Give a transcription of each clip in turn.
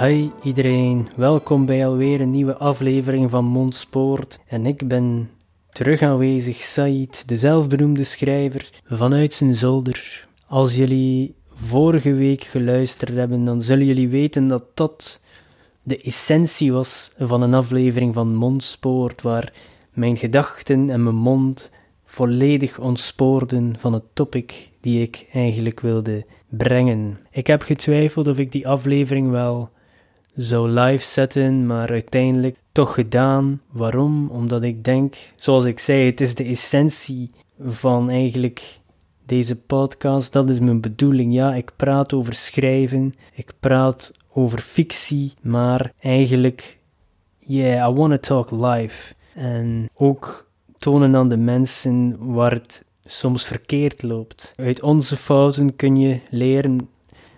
Hi iedereen, welkom bij alweer een nieuwe aflevering van Mondspoort. En ik ben terug aanwezig, Said, de zelfbenoemde schrijver, vanuit zijn zolder. Als jullie vorige week geluisterd hebben, dan zullen jullie weten dat dat de essentie was van een aflevering van Mondspoort, waar mijn gedachten en mijn mond volledig ontspoorden van het topic die ik eigenlijk wilde brengen. Ik heb getwijfeld of ik die aflevering wel zou live zetten, maar uiteindelijk toch gedaan. Waarom? Omdat ik denk, zoals ik zei, het is de essentie van eigenlijk deze podcast. Dat is mijn bedoeling. Ja, ik praat over schrijven, ik praat over fictie, maar eigenlijk, yeah, I want to talk live. En ook tonen aan de mensen waar het soms verkeerd loopt. Uit onze fouten kun je leren,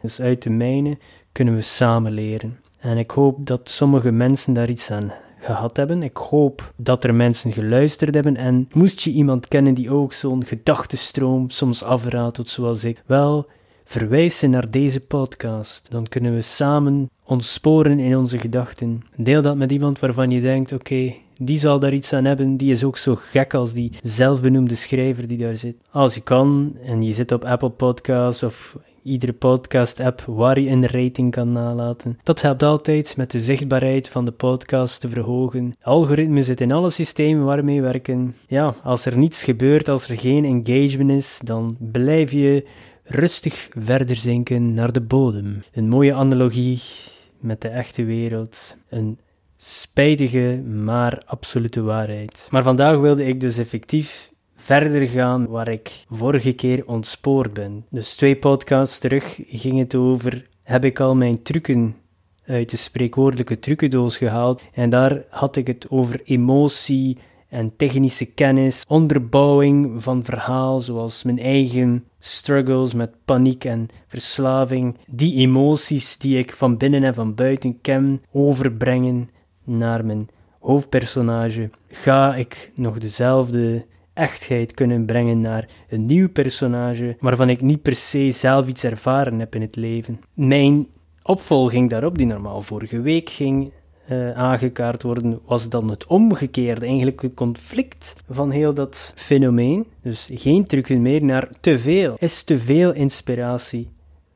dus uit de mijne kunnen we samen leren. En ik hoop dat sommige mensen daar iets aan gehad hebben. Ik hoop dat er mensen geluisterd hebben. En moest je iemand kennen die ook zo'n gedachtenstroom soms afraadt, zoals ik, wel, verwijs naar deze podcast. Dan kunnen we samen ons sporen in onze gedachten. Deel dat met iemand waarvan je denkt: oké, die zal daar iets aan hebben. Die is ook zo gek als die zelfbenoemde schrijver die daar zit. Als je kan en je zit op Apple Podcasts of iedere podcast-app waar je een rating kan nalaten. Dat helpt altijd met de zichtbaarheid van de podcast te verhogen. Algoritmen zitten in alle systemen waarmee we werken. Ja, als er niets gebeurt, als er geen engagement is, dan blijf je rustig verder zinken naar de bodem. Een mooie analogie met de echte wereld. Een spijtige, maar absolute waarheid. Maar vandaag wilde ik dus effectief verder gaan waar ik vorige keer ontspoord ben. Dus twee podcasts terug ging het over: heb ik al mijn trucken uit de spreekwoordelijke trucendoos gehaald? En daar had ik het over emotie en technische kennis, onderbouwing van verhaal, zoals mijn eigen struggles met paniek en verslaving, die emoties die ik van binnen en van buiten ken, overbrengen naar mijn hoofdpersonage. Ga ik nog dezelfde echtheid kunnen brengen naar een nieuw personage waarvan ik niet per se zelf iets ervaren heb in het leven. Mijn opvolging daarop, die normaal vorige week ging uh, aangekaart worden, was dan het omgekeerde, eigenlijk een conflict van heel dat fenomeen. Dus geen trucken meer naar te veel. Is te veel inspiratie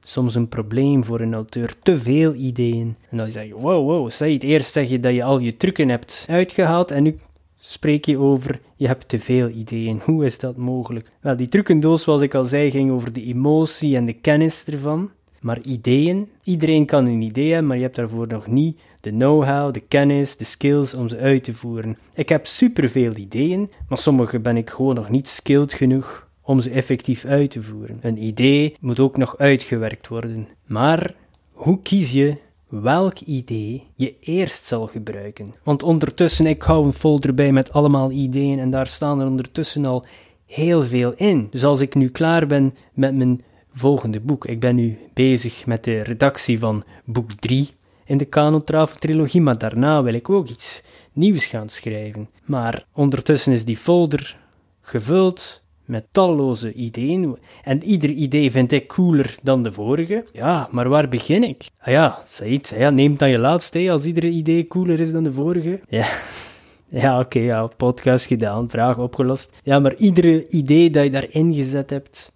soms een probleem voor een auteur? Te veel ideeën. En dan zeg je, wow, wow, het eerst zeg je dat je al je trucken hebt uitgehaald en nu spreek je over je hebt te veel ideeën. Hoe is dat mogelijk? Wel, die trucendoos, zoals ik al zei, ging over de emotie en de kennis ervan. Maar ideeën, iedereen kan een idee hebben, maar je hebt daarvoor nog niet de know-how, de kennis, de skills om ze uit te voeren. Ik heb superveel ideeën, maar sommige ben ik gewoon nog niet skilled genoeg om ze effectief uit te voeren. Een idee moet ook nog uitgewerkt worden. Maar hoe kies je welk idee je eerst zal gebruiken. Want ondertussen, ik hou een folder bij met allemaal ideeën en daar staan er ondertussen al heel veel in. Dus als ik nu klaar ben met mijn volgende boek, ik ben nu bezig met de redactie van boek 3 in de Kanotrafel trilogie, maar daarna wil ik ook iets nieuws gaan schrijven. Maar ondertussen is die folder gevuld met talloze ideeën. En ieder idee vind ik cooler dan de vorige. Ja, maar waar begin ik? Ah ja, Said, ja, neem dan je laatste als ieder idee cooler is dan de vorige. Ja. Ja, oké, ja, podcast gedaan, vraag opgelost. Ja, maar iedere idee dat je daarin gezet hebt,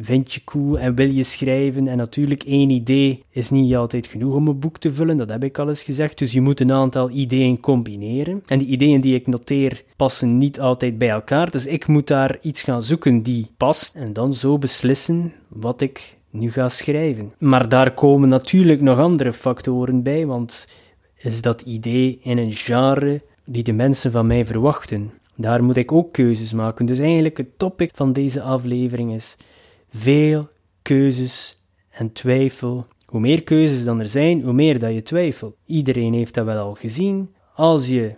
vind je cool en wil je schrijven. En natuurlijk, één idee is niet altijd genoeg om een boek te vullen, dat heb ik al eens gezegd. Dus je moet een aantal ideeën combineren. En die ideeën die ik noteer passen niet altijd bij elkaar. Dus ik moet daar iets gaan zoeken die past. En dan zo beslissen wat ik nu ga schrijven. Maar daar komen natuurlijk nog andere factoren bij, want is dat idee in een genre die de mensen van mij verwachten? Daar moet ik ook keuzes maken. Dus eigenlijk het topic van deze aflevering is veel keuzes en twijfel. Hoe meer keuzes dan er zijn, hoe meer dat je twijfelt. Iedereen heeft dat wel al gezien. Als je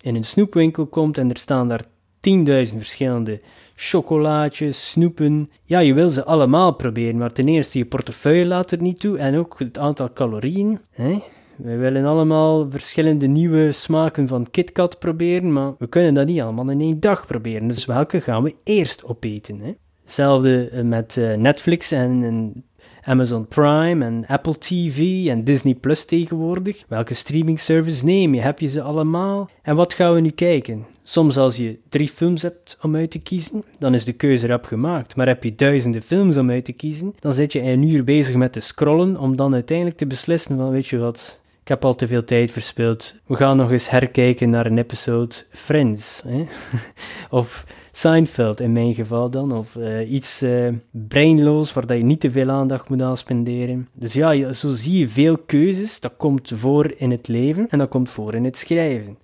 in een snoepwinkel komt en er staan daar 10.000 verschillende chocolaatjes, snoepen. Ja, je wil ze allemaal proberen, maar ten eerste je portefeuille laat er niet toe en ook het aantal calorieën. Hè? We willen allemaal verschillende nieuwe smaken van KitKat proberen, maar we kunnen dat niet allemaal in één dag proberen. Dus welke gaan we eerst opeten? Hè? Hetzelfde eh, met eh, Netflix en, Amazon Prime en Apple TV en Disney Plus tegenwoordig. Welke streaming service neem je? Heb je ze allemaal? En wat gaan we nu kijken? Soms als je drie films hebt om uit te kiezen, dan is de keuze erop gemaakt. Maar heb je duizenden films om uit te kiezen, dan zit je een uur bezig met te scrollen om dan uiteindelijk te beslissen van weet je wat, ik heb al te veel tijd verspild. We gaan nog eens herkijken naar een episode Friends. Hè? of Seinfeld in mijn geval dan. Of uh, iets uh, breinloos waar dat je niet te veel aandacht moet aan spenderen. Dus ja, zo zie je veel keuzes. Dat komt voor in het leven en dat komt voor in het schrijven.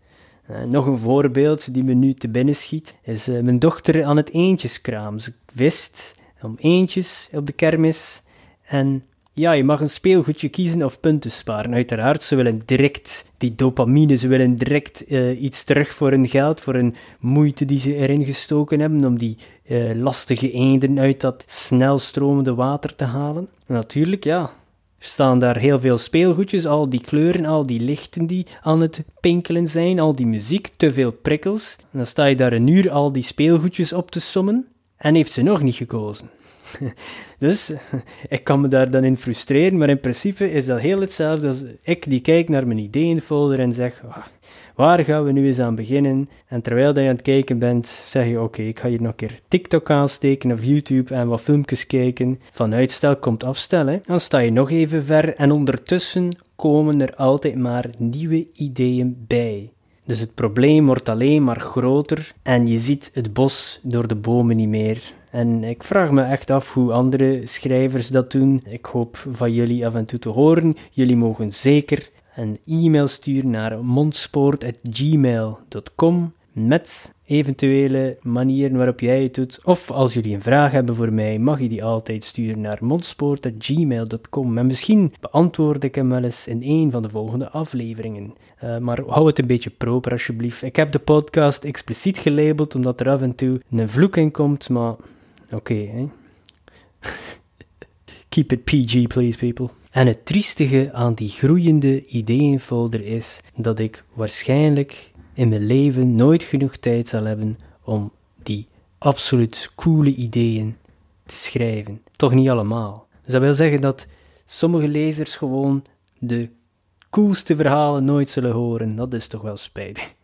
Uh, nog een voorbeeld die me nu te binnen schiet, is mijn dochter aan het eentjeskraam. Ze wist om eentjes op de kermis en ja, je mag een speelgoedje kiezen of punten sparen. Uiteraard, ze willen direct die dopamine, ze willen direct uh, iets terug voor hun geld, voor hun moeite die ze erin gestoken hebben, om die uh, lastige eenden uit dat snelstromende water te halen. natuurlijk, ja, er staan daar heel veel speelgoedjes, al die kleuren, al die lichten die aan het pinkelen zijn, al die muziek, te veel prikkels. En dan sta je daar een uur al die speelgoedjes op te sommen en heeft ze nog niet gekozen. dus ik kan me daar dan in frustreren, maar in principe is dat heel hetzelfde als ik die kijk naar mijn ideeënfolder en zeg, ah, waar gaan we nu eens aan beginnen? En terwijl je aan het kijken bent, zeg je, oké, ik ga hier nog een keer TikTok aansteken of YouTube en wat filmpjes kijken. Van uitstel komt afstellen. Dan sta je nog even ver en ondertussen komen er altijd maar nieuwe ideeën bij. Dus het probleem wordt alleen maar groter en je ziet het bos door de bomen niet meer. En ik vraag me echt af hoe andere schrijvers dat doen. Ik hoop van jullie af en toe te horen. Jullie mogen zeker een e-mail sturen naar mondspoort.gmail.com met eventuele manieren waarop jij het doet. Of als jullie een vraag hebben voor mij, mag je die altijd sturen naar mondspoort.gmail.com. En misschien beantwoord ik hem wel eens in een van de volgende afleveringen. Uh, maar hou het een beetje proper alsjeblieft. Ik heb de podcast expliciet gelabeld omdat er af en toe een vloek in komt, maar oké. Keep it PG, please, people. En het triestige aan die groeiende ideeënfolder is dat ik waarschijnlijk in mijn leven nooit genoeg tijd zal hebben om die absoluut coole ideeën te schrijven. Toch niet allemaal. Dus dat wil zeggen dat sommige lezers gewoon de coolste verhalen nooit zullen horen. Dat is toch wel spijtig.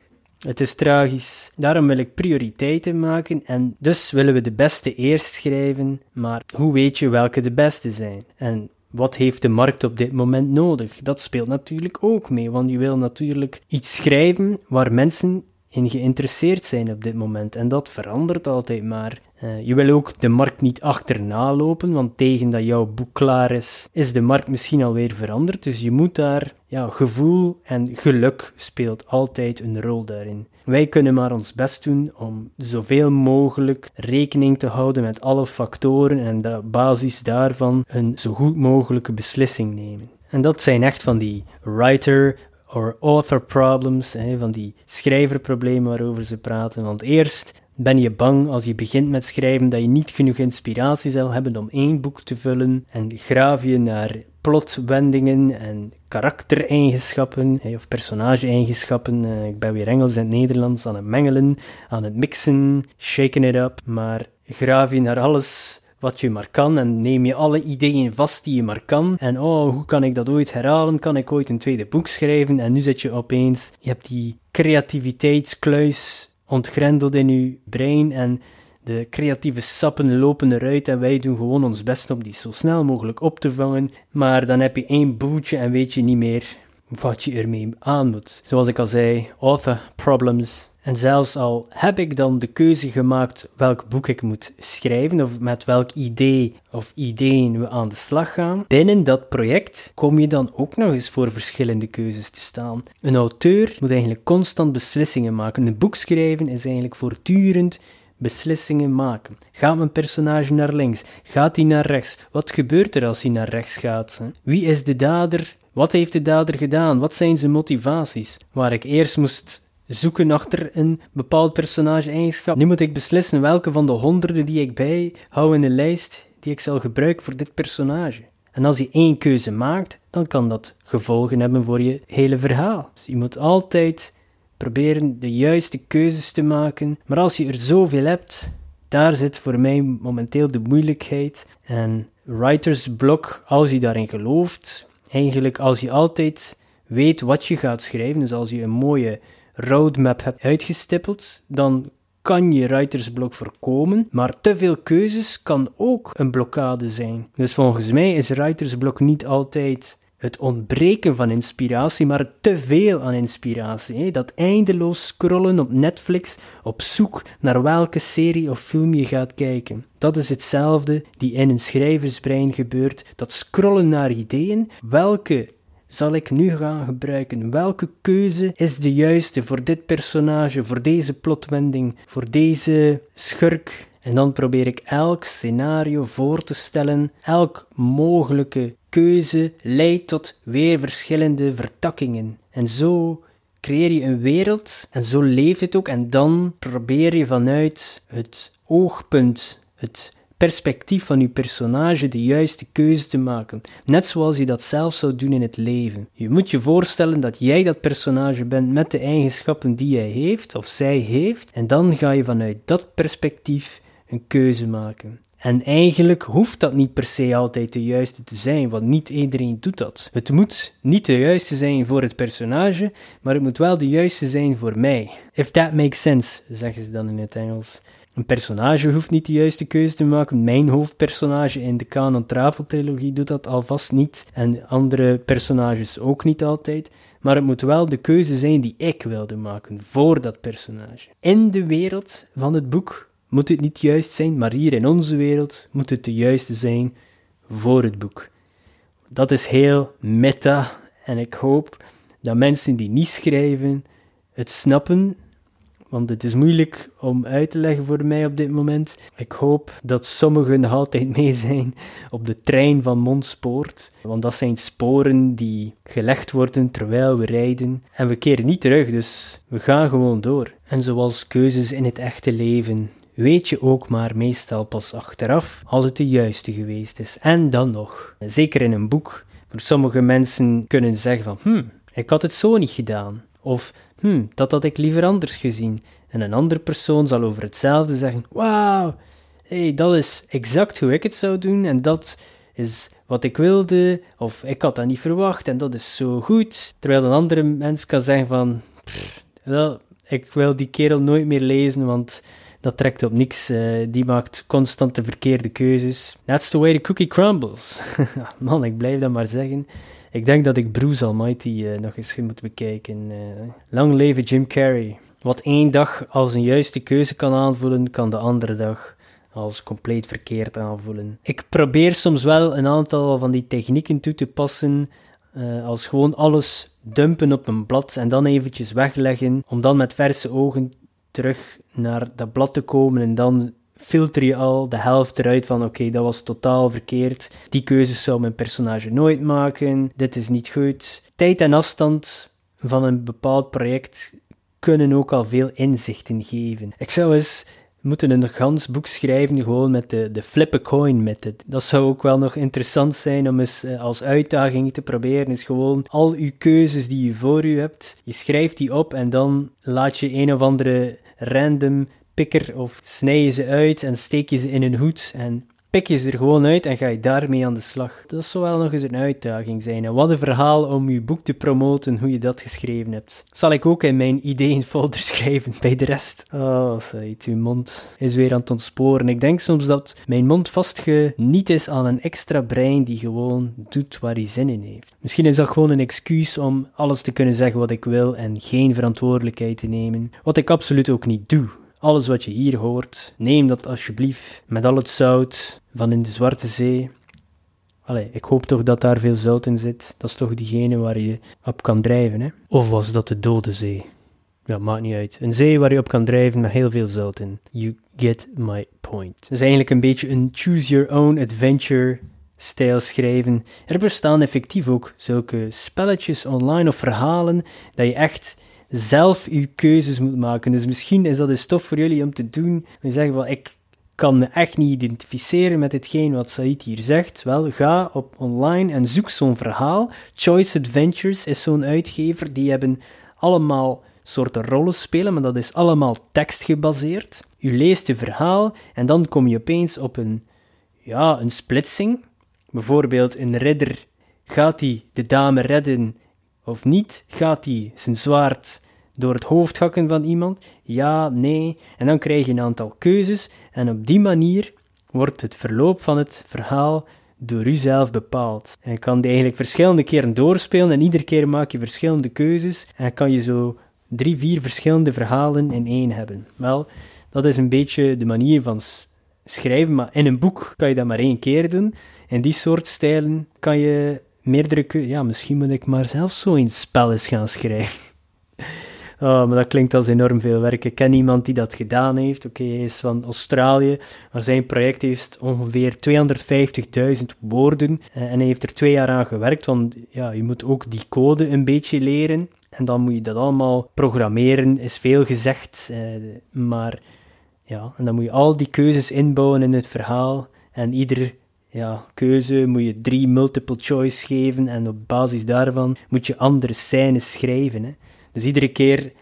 Het is tragisch. Daarom wil ik prioriteiten maken en dus willen we de beste eerst schrijven, maar hoe weet je welke de beste zijn? En wat heeft de markt op dit moment nodig? Dat speelt natuurlijk ook mee, want je wil natuurlijk iets schrijven waar mensen in geïnteresseerd zijn op dit moment. En dat verandert altijd maar. Uh, je wil ook de markt niet achterna lopen, want tegen dat jouw boek klaar is, is de markt misschien alweer veranderd. Dus je moet daar, ja, gevoel en geluk speelt altijd een rol daarin. Wij kunnen maar ons best doen om zoveel mogelijk rekening te houden met alle factoren en op basis daarvan een zo goed mogelijke beslissing nemen. En dat zijn echt van die writer or author problems, van die schrijverproblemen waarover ze praten. Want eerst ben je bang als je begint met schrijven dat je niet genoeg inspiratie zal hebben om één boek te vullen en graaf je naar plotwendingen en karaktereigenschappen of personage-eigenschappen. Eh, ik ben weer Engels en Nederlands aan het mengelen, aan het mixen, shaken it up, maar graaf je naar alles wat je maar kan en neem je alle ideeën vast die je maar kan. En oh, hoe kan ik dat ooit herhalen? Kan ik ooit een tweede boek schrijven? En nu zit je opeens, je hebt die creativiteitskluis ontgrendeld in je brein en de creatieve sappen lopen eruit en wij doen gewoon ons best om die zo snel mogelijk op te vangen. Maar dan heb je één boeltje en weet je niet meer wat je ermee aan moet. Zoals ik al zei, author problems. En zelfs al heb ik dan de keuze gemaakt welk boek ik moet schrijven of met welk idee of ideeën we aan de slag gaan, binnen dat project kom je dan ook nog eens voor verschillende keuzes te staan. Een auteur moet eigenlijk constant beslissingen maken. Een boek schrijven is eigenlijk voortdurend beslissingen maken. Gaat mijn personage naar links? Gaat hij naar rechts? Wat gebeurt er als hij naar rechts gaat? Wie is de dader? Wat heeft de dader gedaan? Wat zijn zijn motivaties? Waar ik eerst moest zoeken achter een bepaald personage-eigenschap. Nu moet ik beslissen welke van de honderden die ik bijhoud in een lijst die ik zal gebruiken voor dit personage. En als je één keuze maakt, dan kan dat gevolgen hebben voor je hele verhaal. Dus je moet altijd proberen de juiste keuzes te maken. Maar als je er zoveel hebt, daar zit voor mij momenteel de moeilijkheid. En writer's block, als je daarin gelooft, eigenlijk als je altijd weet wat je gaat schrijven, dus als je een mooie roadmap hebt uitgestippeld, dan kan je writersblok voorkomen, maar te veel keuzes kan ook een blokkade zijn. Dus volgens mij is writersblok niet altijd het ontbreken van inspiratie, maar te veel aan inspiratie. Dat eindeloos scrollen op Netflix op zoek naar welke serie of film je gaat kijken. Dat is hetzelfde die in een schrijversbrein gebeurt. Dat scrollen naar ideeën. Welke zal ik nu gaan gebruiken? Welke keuze is de juiste voor dit personage, voor deze plotwending, voor deze schurk? En dan probeer ik elk scenario voor te stellen, elk mogelijke keuze leidt tot weer verschillende vertakkingen. En zo creëer je een wereld en zo leeft het ook. En dan probeer je vanuit het oogpunt, het perspectief van je personage de juiste keuze te maken. Net zoals je dat zelf zou doen in het leven. Je moet je voorstellen dat jij dat personage bent met de eigenschappen die hij heeft of zij heeft. En dan ga je vanuit dat perspectief een keuze maken. En eigenlijk hoeft dat niet per se altijd de juiste te zijn, want niet iedereen doet dat. Het moet niet de juiste zijn voor het personage, maar het moet wel de juiste zijn voor mij. If that makes sense, zeggen ze dan in het Engels. Een personage hoeft niet de juiste keuze te maken. Mijn hoofdpersonage in de Canon Travel trilogie doet dat alvast niet. En andere personages ook niet altijd. Maar het moet wel de keuze zijn die ik wilde maken voor dat personage. In de wereld van het boek moet het niet juist zijn, maar hier in onze wereld moet het de juiste zijn voor het boek. Dat is heel meta en ik hoop dat mensen die niet schrijven het snappen, want het is moeilijk om uit te leggen voor mij op dit moment. Ik hoop dat sommigen nog altijd mee zijn op de trein van Mondspoort, want dat zijn sporen die gelegd worden terwijl we rijden en we keren niet terug, dus we gaan gewoon door. En zoals keuzes in het echte leven weet je ook maar meestal pas achteraf als het de juiste geweest is. En dan nog, zeker in een boek, voor sommige mensen kunnen zeggen van, hm, ik had het zo niet gedaan. Of, hm, dat had ik liever anders gezien. En een andere persoon zal over hetzelfde zeggen, wauw, hey, dat is exact hoe ik het zou doen en dat is wat ik wilde, of ik had dat niet verwacht en dat is zo goed. Terwijl een andere mens kan zeggen van, wel, ik wil die kerel nooit meer lezen, want dat trekt op niks. Uh, die maakt constant de verkeerde keuzes. That's the way the cookie crumbles. Man, ik blijf dat maar zeggen. Ik denk dat ik Bruce Almighty uh, nog eens moet bekijken. Uh, lang leven Jim Carrey. Wat één dag als een juiste keuze kan aanvoelen, kan de andere dag als compleet verkeerd aanvoelen. Ik probeer soms wel een aantal van die technieken toe te passen, als gewoon alles dumpen op een blad en dan eventjes wegleggen, om dan met verse ogen terug naar dat blad te komen en dan filter je al de helft eruit van oké, dat was totaal verkeerd. Die keuzes zou mijn personage nooit maken. Dit is niet goed. Tijd en afstand van een bepaald project kunnen ook al veel inzichten geven. Ik zou eens moeten een gans boek schrijven gewoon met de, de flip coin method. Dat zou ook wel nog interessant zijn om eens eh, als uitdaging te proberen. Is gewoon al uw keuzes die je voor u hebt, je schrijft die op en dan laat je een of andere random pikker of snij je ze uit en steek je ze in een hoed en pik je ze er gewoon uit en ga je daarmee aan de slag. Dat zou wel nog eens een uitdaging zijn. En wat een verhaal om je boek te promoten, hoe je dat geschreven hebt. Zal ik ook in mijn ideeënfolder schrijven bij de rest. Oh, zei uw mond is weer aan het ontsporen. Ik denk soms dat mijn mond vastgeniet is aan een extra brein die gewoon doet waar hij zin in heeft. Misschien is dat gewoon een excuus om alles te kunnen zeggen wat ik wil en geen verantwoordelijkheid te nemen. Wat ik absoluut ook niet doe. Alles wat je hier hoort, neem dat alsjeblieft met al het zout van in de Zwarte Zee. Allee, ik hoop toch dat daar veel zout in zit. Dat is toch diegene waar je op kan drijven, hè? Of was dat de Dode Zee? Ja, maakt niet uit. Een zee waar je op kan drijven met heel veel zout in. You get my point. Het is eigenlijk een beetje een choose your own adventure stijl schrijven. Er bestaan effectief ook zulke spelletjes online of verhalen dat je echt zelf je keuzes moet maken. Dus misschien is dat een stof voor jullie om te doen. En zeggen van, ik kan me echt niet identificeren met hetgeen wat Said hier zegt. Wel, ga op online en zoek zo'n verhaal. Choice Adventures is zo'n uitgever. Die hebben allemaal soorten rollen spelen, maar dat is allemaal tekstgebaseerd. U leest je verhaal en dan kom je opeens op een, ja, een splitsing. Bijvoorbeeld een ridder, gaat hij de dame redden of niet? Gaat hij zijn zwaard door het hoofd hakken van iemand? Ja, nee. En dan krijg je een aantal keuzes en op die manier wordt het verloop van het verhaal door u zelf bepaald. En je kan die eigenlijk verschillende keren doorspelen en iedere keer maak je verschillende keuzes en kan je zo drie, vier verschillende verhalen in één hebben. Wel, dat is een beetje de manier van schrijven, maar in een boek kan je dat maar één keer doen. In die soort stijlen kan je meerdere... Ja, misschien moet ik maar zelf zo een spel eens gaan schrijven. Oh, maar dat klinkt als enorm veel werk. Ik ken iemand die dat gedaan heeft. Oké, hij is van Australië, maar zijn project heeft ongeveer 250.000 woorden. Eh, en hij heeft er twee jaar aan gewerkt, want ja, je moet ook die code een beetje leren. En dan moet je dat allemaal programmeren, is veel gezegd. Eh, maar ja, en dan moet je al die keuzes inbouwen in het verhaal. En iedere ja, keuze moet je drie multiple choice geven. En op basis daarvan moet je andere scènes schrijven. Hè. Dus iedere keer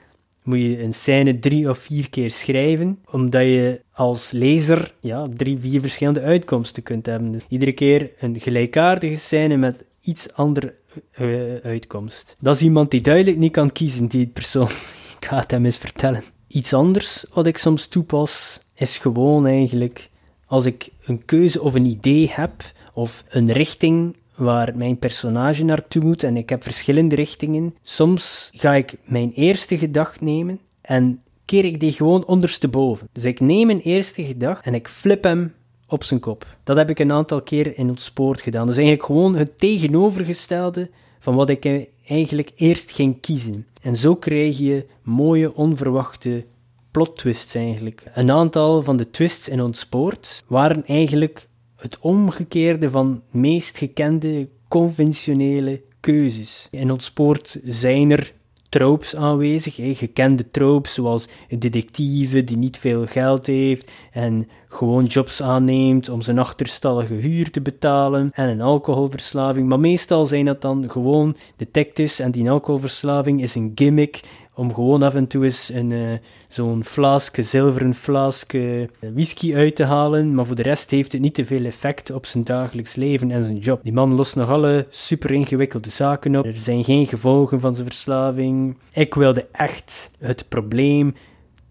moet je een scène drie of vier keer schrijven, omdat je als lezer ja, drie, vier verschillende uitkomsten kunt hebben. Dus iedere keer een gelijkaardige scène met iets andere uh, uitkomst. Dat is iemand die duidelijk niet kan kiezen, die persoon. Ik ga het hem eens vertellen. Iets anders wat ik soms toepas, is gewoon eigenlijk als ik een keuze of een idee heb, of een richting waar mijn personage naartoe moet en ik heb verschillende richtingen. Soms ga ik mijn eerste gedachte nemen en keer ik die gewoon ondersteboven. Dus ik neem een eerste gedachte en ik flip hem op zijn kop. Dat heb ik een aantal keer in ons sport gedaan. Dus eigenlijk gewoon het tegenovergestelde van wat ik eigenlijk eerst ging kiezen. En zo krijg je mooie, onverwachte plot twists eigenlijk. Een aantal van de twists in ons sport waren eigenlijk het omgekeerde van meest gekende conventionele keuzes. In ons sport zijn er tropes aanwezig, gekende tropes zoals een detectieve die niet veel geld heeft en gewoon jobs aanneemt om zijn achterstallige huur te betalen en een alcoholverslaving. Maar meestal zijn dat dan gewoon detectives en die alcoholverslaving is een gimmick om gewoon af en toe eens een, uh, zo'n flaske, zilveren flaske whisky uit te halen, maar voor de rest heeft het niet te veel effect op zijn dagelijks leven en zijn job. Die man lost nog alle super ingewikkelde zaken op. Er zijn geen gevolgen van zijn verslaving. Ik wilde echt het probleem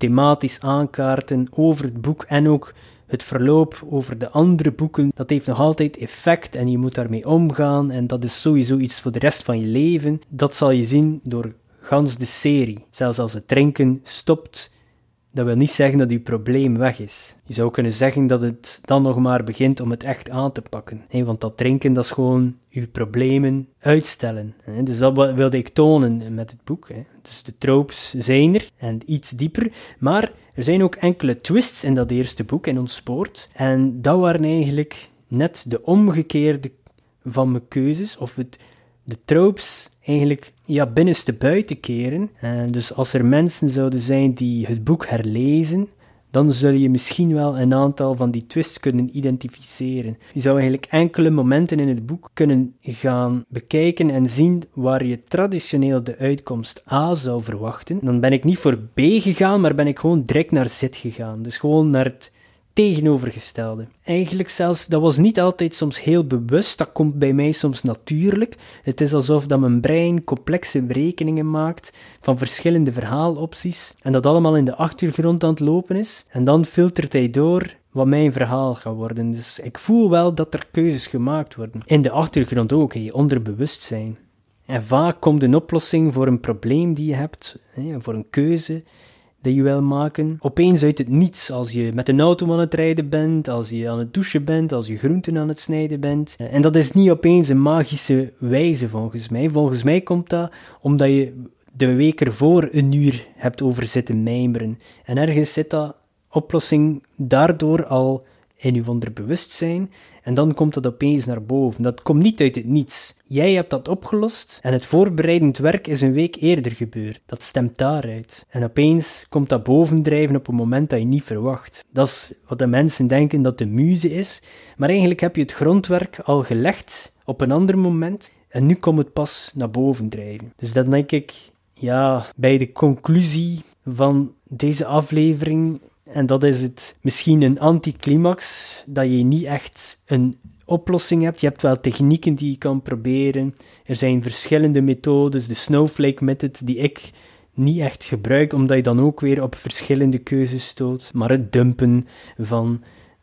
thematisch aankaarten over het boek en ook het verloop over de andere boeken, dat heeft nog altijd effect en je moet daarmee omgaan en dat is sowieso iets voor de rest van je leven. Dat zal je zien door gans de serie. Zelfs als het drinken stopt, dat wil niet zeggen dat uw probleem weg is. Je zou kunnen zeggen dat het dan nog maar begint om het echt aan te pakken. Want dat drinken, dat is gewoon uw problemen uitstellen. Dus dat wilde ik tonen met het boek. Dus de tropes zijn er en iets dieper. Maar er zijn ook enkele twists in dat eerste boek, in ons sport. En dat waren eigenlijk net de omgekeerde van mijn keuzes, of het, de tropes eigenlijk ja, binnenste buiten keren. En dus als er mensen zouden zijn die het boek herlezen, dan zul je misschien wel een aantal van die twists kunnen identificeren. Je zou eigenlijk enkele momenten in het boek kunnen gaan bekijken en zien waar je traditioneel de uitkomst A zou verwachten. Dan ben ik niet voor B gegaan, maar ben ik gewoon direct naar Z gegaan. Dus gewoon naar het tegenovergestelde. Eigenlijk zelfs, dat was niet altijd soms heel bewust, dat komt bij mij soms natuurlijk. Het is alsof dat mijn brein complexe berekeningen maakt van verschillende verhaalopties en dat allemaal in de achtergrond aan het lopen is. En dan filtert hij door wat mijn verhaal gaat worden. Dus ik voel wel dat er keuzes gemaakt worden. In de achtergrond ook, je onderbewustzijn. En vaak komt een oplossing voor een probleem die je hebt, voor een keuze die je wil maken. Opeens uit het niets, als je met een auto aan het rijden bent, als je aan het douchen bent, als je groenten aan het snijden bent. En dat is niet opeens een magische wijze volgens mij. Volgens mij komt dat omdat je de week ervoor een uur hebt over zitten mijmeren. En ergens zit dat oplossing daardoor al in je onderbewustzijn en dan komt dat opeens naar boven. Dat komt niet uit het niets. Jij hebt dat opgelost en het voorbereidend werk is een week eerder gebeurd. Dat stemt daaruit. En opeens komt dat bovendrijven op een moment dat je niet verwacht. Dat is wat de mensen denken dat de muze is, maar eigenlijk heb je het grondwerk al gelegd op een ander moment en nu komt het pas naar boven drijven. Dus dan denk ik, ja, bij de conclusie van deze aflevering en dat is het misschien een anticlimax, dat je niet echt een oplossing hebt. Je hebt wel technieken die je kan proberen. Er zijn verschillende methodes, de Snowflake method, die ik niet echt gebruik, omdat je dan ook weer op verschillende keuzes stoot. Maar het dumpen van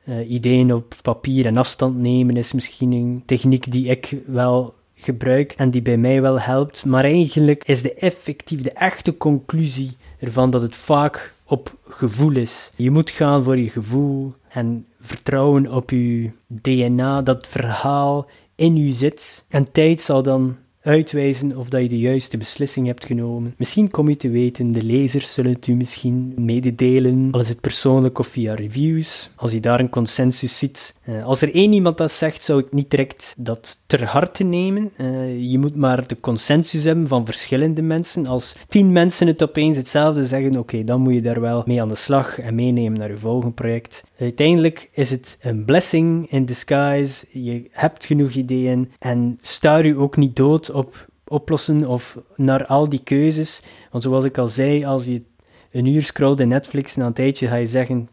uh, ideeën op papier en afstand nemen is misschien een techniek die ik wel gebruik en die bij mij wel helpt. Maar eigenlijk is de effectief, de echte conclusie ervan dat het vaak op gevoel is. Je moet gaan voor je gevoel en vertrouwen op je DNA, dat verhaal in je zit. En tijd zal dan uitwijzen of dat je de juiste beslissing hebt genomen. Misschien kom je te weten, de lezers zullen het u misschien mededelen, al is het persoonlijk of via reviews, als je daar een consensus ziet. Uh, als er één iemand dat zegt, zou ik niet direct dat ter harte nemen. Uh, je moet maar de consensus hebben van verschillende mensen. Als tien mensen het opeens hetzelfde zeggen, oké, dan moet je daar wel mee aan de slag en meenemen naar je volgende project. Uiteindelijk is het een blessing in disguise. Je hebt genoeg ideeën en stuur je ook niet dood op oplossen of naar al die keuzes. Want zoals ik al zei, als je een uur scrolt in Netflix, na een tijdje ga je zeggen,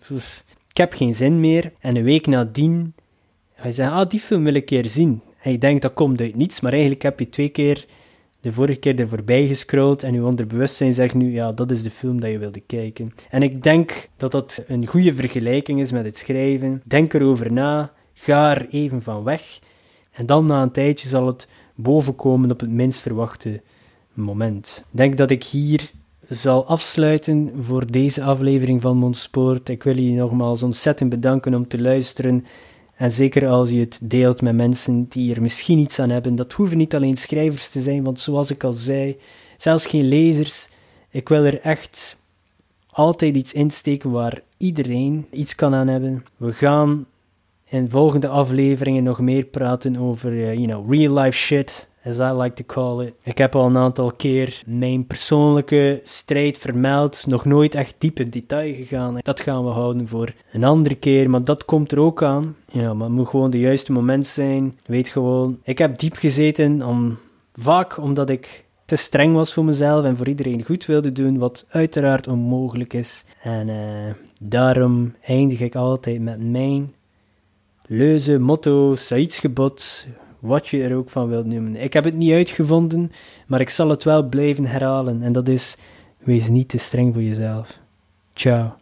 ik heb geen zin meer. En een week nadien ga je zeggen, ah, die film wil ik een keer zien. En je denkt, dat komt uit niets, maar eigenlijk heb je twee keer de vorige keer er voorbij gescrollt en je onderbewustzijn zegt nu, ja, dat is de film dat je wilde kijken. En ik denk dat dat een goede vergelijking is met het schrijven. Denk erover na, ga er even van weg. En dan na een tijdje zal het bovenkomen op het minst verwachte moment. Ik denk dat ik hier zal afsluiten voor deze aflevering van Mondspoort. Ik wil je nogmaals ontzettend bedanken om te luisteren. En zeker als je het deelt met mensen die er misschien iets aan hebben. Dat hoeven niet alleen schrijvers te zijn, want zoals ik al zei, zelfs geen lezers. Ik wil er echt altijd iets insteken waar iedereen iets kan aan hebben. We gaan in volgende afleveringen nog meer praten over, uh, you know, real life shit, as I like to call it. Ik heb al een aantal keer mijn persoonlijke strijd vermeld, nog nooit echt diep in detail gegaan. Dat gaan we houden voor een andere keer, maar dat komt er ook aan. Ja, maar het moet gewoon de juiste moment zijn. Weet gewoon, ik heb diep gezeten om, vaak omdat ik te streng was voor mezelf en voor iedereen goed wilde doen, wat uiteraard onmogelijk is. En uh, daarom eindig ik altijd met mijn leuze, motto, Saidsgebod, wat je er ook van wilt noemen. Ik heb het niet uitgevonden, maar ik zal het wel blijven herhalen. En dat is: wees niet te streng voor jezelf. Ciao.